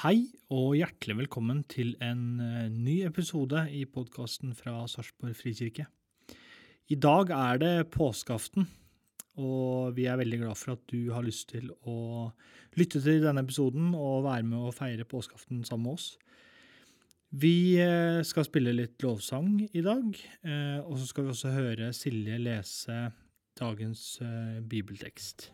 Hei og hjertelig velkommen til en eh, ny episode i podkasten fra Sarpsborg frikirke. I dag er det påskeaften, og vi er veldig glad for at du har lyst til å lytte til denne episoden og være med og feire påskeaften sammen med oss. Vi eh, skal spille litt lovsang i dag, eh, og så skal vi også høre Silje lese dagens bibeltekst.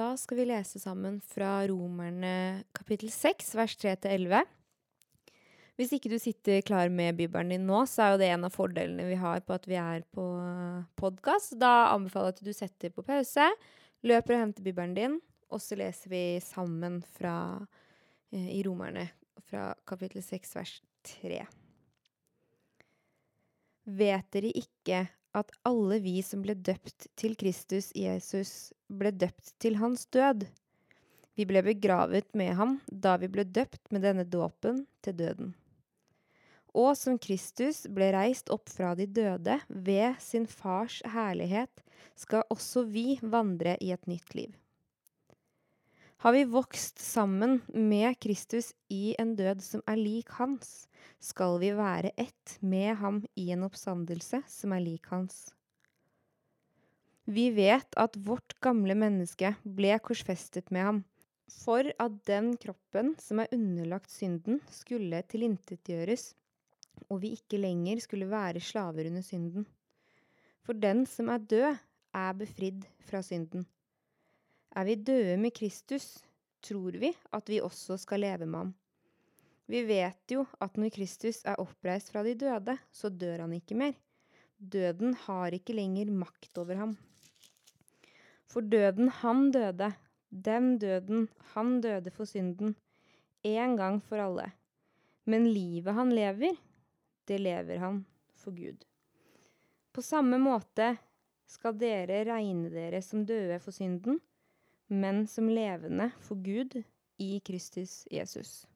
Da skal vi lese sammen fra Romerne kapittel 6, vers 3-11. Hvis ikke du sitter klar med bibelen din nå, så er jo det en av fordelene vi har på at vi er på podkast. Da anbefaler jeg at du setter på pause, løper og henter bibelen din, og så leser vi sammen fra, eh, i Romerne fra kapittel 6, vers 3. Vet dere ikke at alle vi som ble døpt til Kristus Jesus, ble døpt til hans død? Vi ble begravet med ham da vi ble døpt med denne dåpen til døden. Og som Kristus ble reist opp fra de døde ved sin fars herlighet, skal også vi vandre i et nytt liv. Har vi vokst sammen med Kristus i en død som er lik hans, skal vi være ett med ham i en oppstandelse som er lik hans. Vi vet at vårt gamle menneske ble korsfestet med ham, for at den kroppen som er underlagt synden, skulle tilintetgjøres, og vi ikke lenger skulle være slaver under synden. For den som er død, er befridd fra synden. Er vi døde med Kristus, tror vi at vi også skal leve med ham. Vi vet jo at når Kristus er oppreist fra de døde, så dør han ikke mer. Døden har ikke lenger makt over ham. For døden han døde, den døden han døde for synden, en gang for alle. Men livet han lever, det lever han for Gud. På samme måte skal dere regne dere som døde for synden, men som levende for Gud i Kristus Jesus.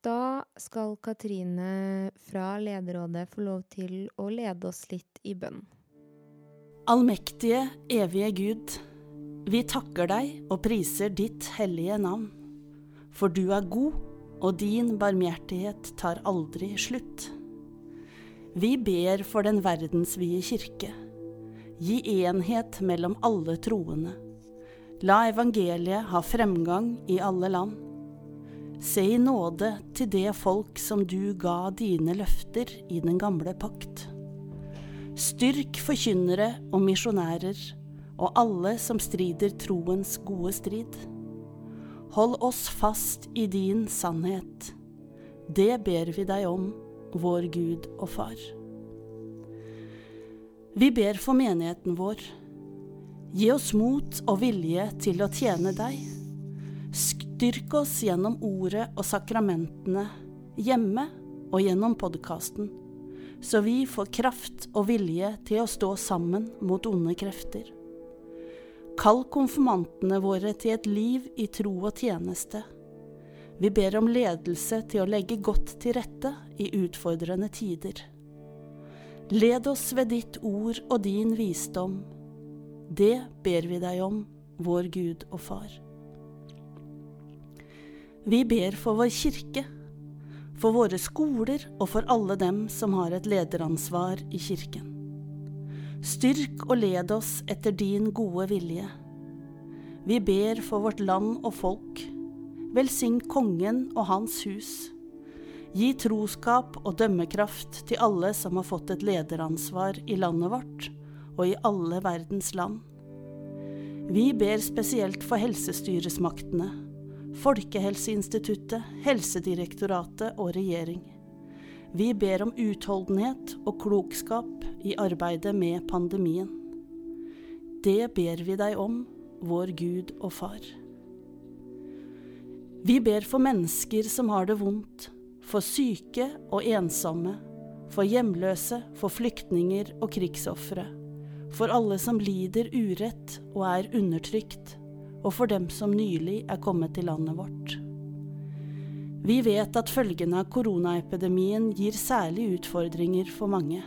Da skal Katrine fra lederrådet få lov til å lede oss litt i bønn. Allmektige, evige Gud, vi takker deg og priser ditt hellige navn. For du er god, og din barmhjertighet tar aldri slutt. Vi ber for den verdensvide kirke. Gi enhet mellom alle troende. La evangeliet ha fremgang i alle land. Se i nåde til det folk som du ga dine løfter i den gamle pakt. Styrk forkynnere og misjonærer og alle som strider troens gode strid. Hold oss fast i din sannhet. Det ber vi deg om, vår Gud og Far. Vi ber for menigheten vår. Gi oss mot og vilje til å tjene deg. Styrk oss gjennom ordet og sakramentene, hjemme og gjennom podkasten, så vi får kraft og vilje til å stå sammen mot onde krefter. Kall konfirmantene våre til et liv i tro og tjeneste. Vi ber om ledelse til å legge godt til rette i utfordrende tider. Led oss ved ditt ord og din visdom. Det ber vi deg om, vår Gud og Far. Vi ber for vår kirke, for våre skoler og for alle dem som har et lederansvar i kirken. Styrk og led oss etter din gode vilje. Vi ber for vårt land og folk. Velsign kongen og hans hus. Gi troskap og dømmekraft til alle som har fått et lederansvar i landet vårt og i alle verdens land. Vi ber spesielt for helsestyresmaktene, Folkehelseinstituttet, Helsedirektoratet og regjering. Vi ber om utholdenhet og klokskap i arbeidet med pandemien. Det ber vi deg om, vår Gud og Far. Vi ber for mennesker som har det vondt, for syke og ensomme, for hjemløse, for flyktninger og krigsofre, for alle som lider urett og er undertrykt, og for dem som nylig er kommet til landet vårt. Vi vet at følgene av koronaepidemien gir særlige utfordringer for mange.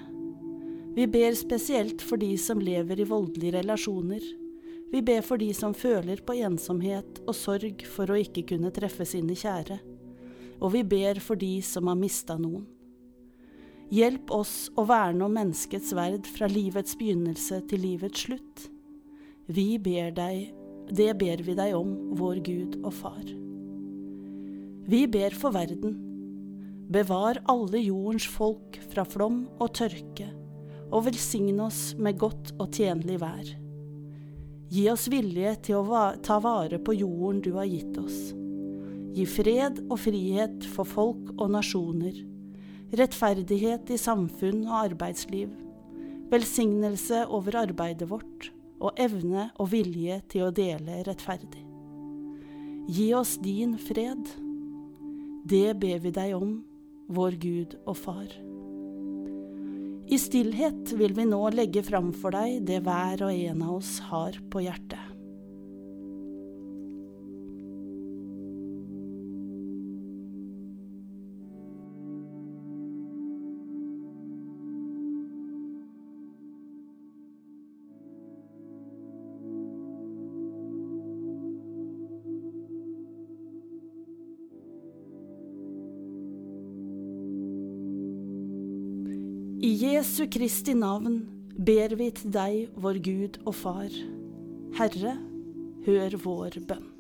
Vi ber spesielt for de som lever i voldelige relasjoner. Vi ber for de som føler på ensomhet og sorg for å ikke kunne treffe sine kjære. Og vi ber for de som har mista noen. Hjelp oss å verne om menneskets verd fra livets begynnelse til livets slutt. Vi ber deg, det ber vi deg om, vår Gud og Far. Vi ber for verden. Bevar alle jordens folk fra flom og tørke, og velsign oss med godt og tjenlig vær. Gi oss vilje til å ta vare på jorden du har gitt oss. Gi fred og frihet for folk og nasjoner, rettferdighet i samfunn og arbeidsliv, velsignelse over arbeidet vårt og evne og vilje til å dele rettferdig. Gi oss din fred. Det ber vi deg om, vår Gud og Far. I stillhet vil vi nå legge fram for deg det hver og en av oss har på hjertet. Jesu Kristi navn ber vi til deg, vår Gud og Far. Herre, hør vår bønn.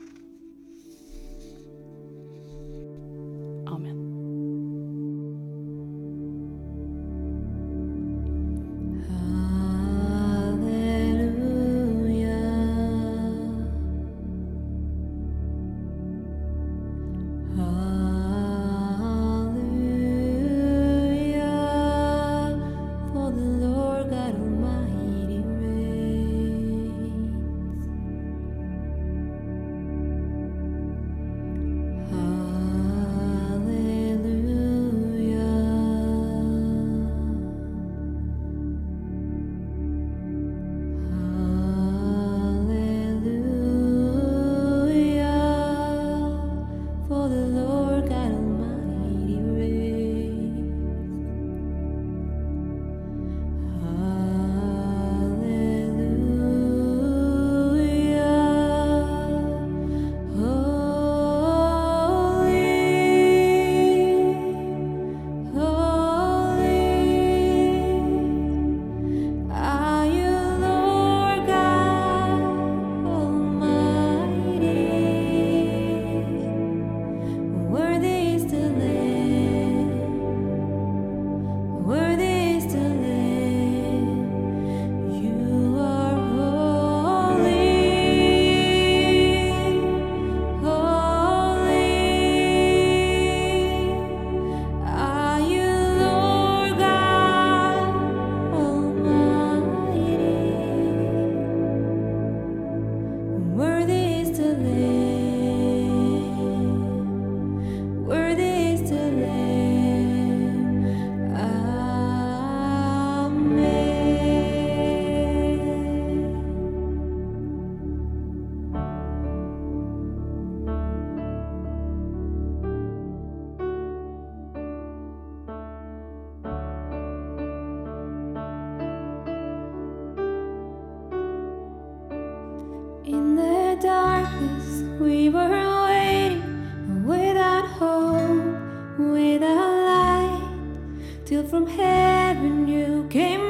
From heaven you came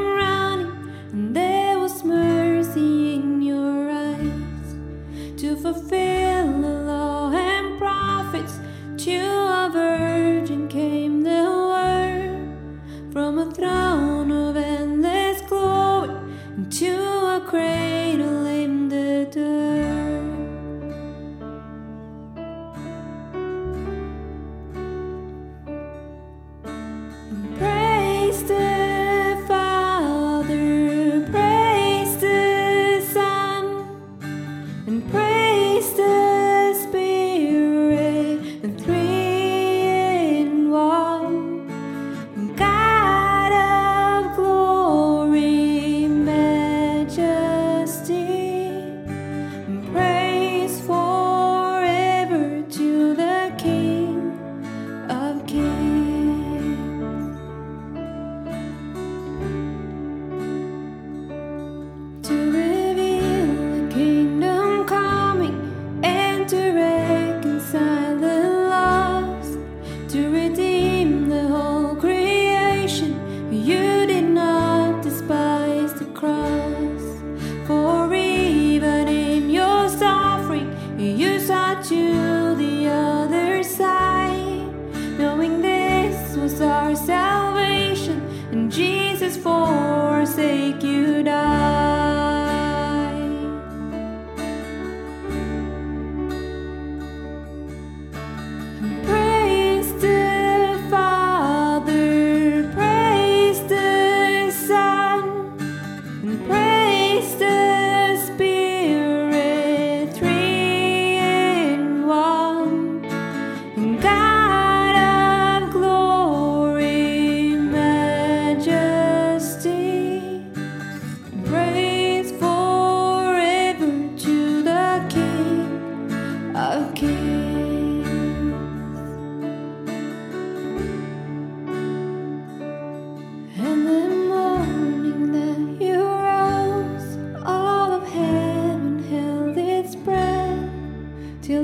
forsake you, die.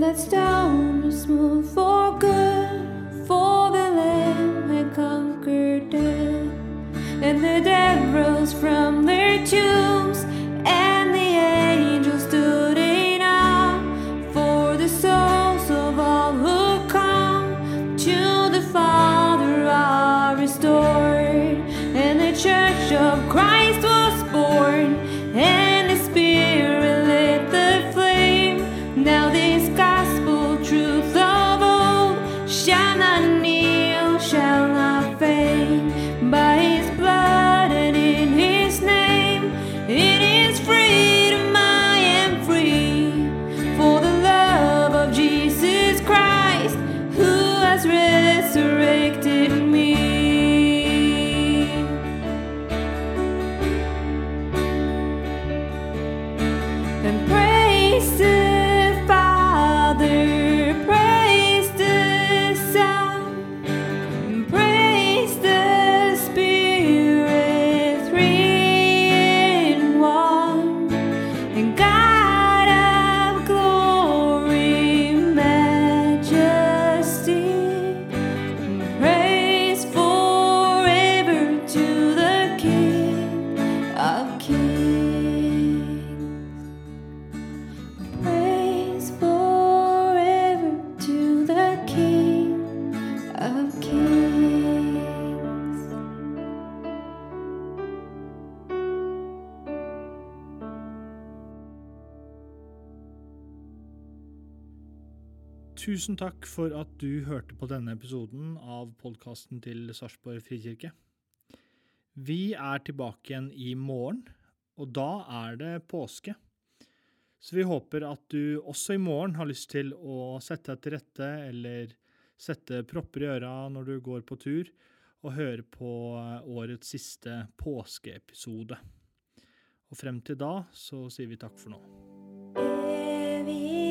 Till that stone was moved for good, for the Lamb had conquered death. And the dead rose from Tusen takk for at du hørte på denne episoden av podkasten til Sarpsborg frikirke. Vi er tilbake igjen i morgen, og da er det påske. Så vi håper at du også i morgen har lyst til å sette deg til rette eller sette propper i øra når du går på tur, og høre på årets siste påskeepisode. Og frem til da så sier vi takk for nå. Evig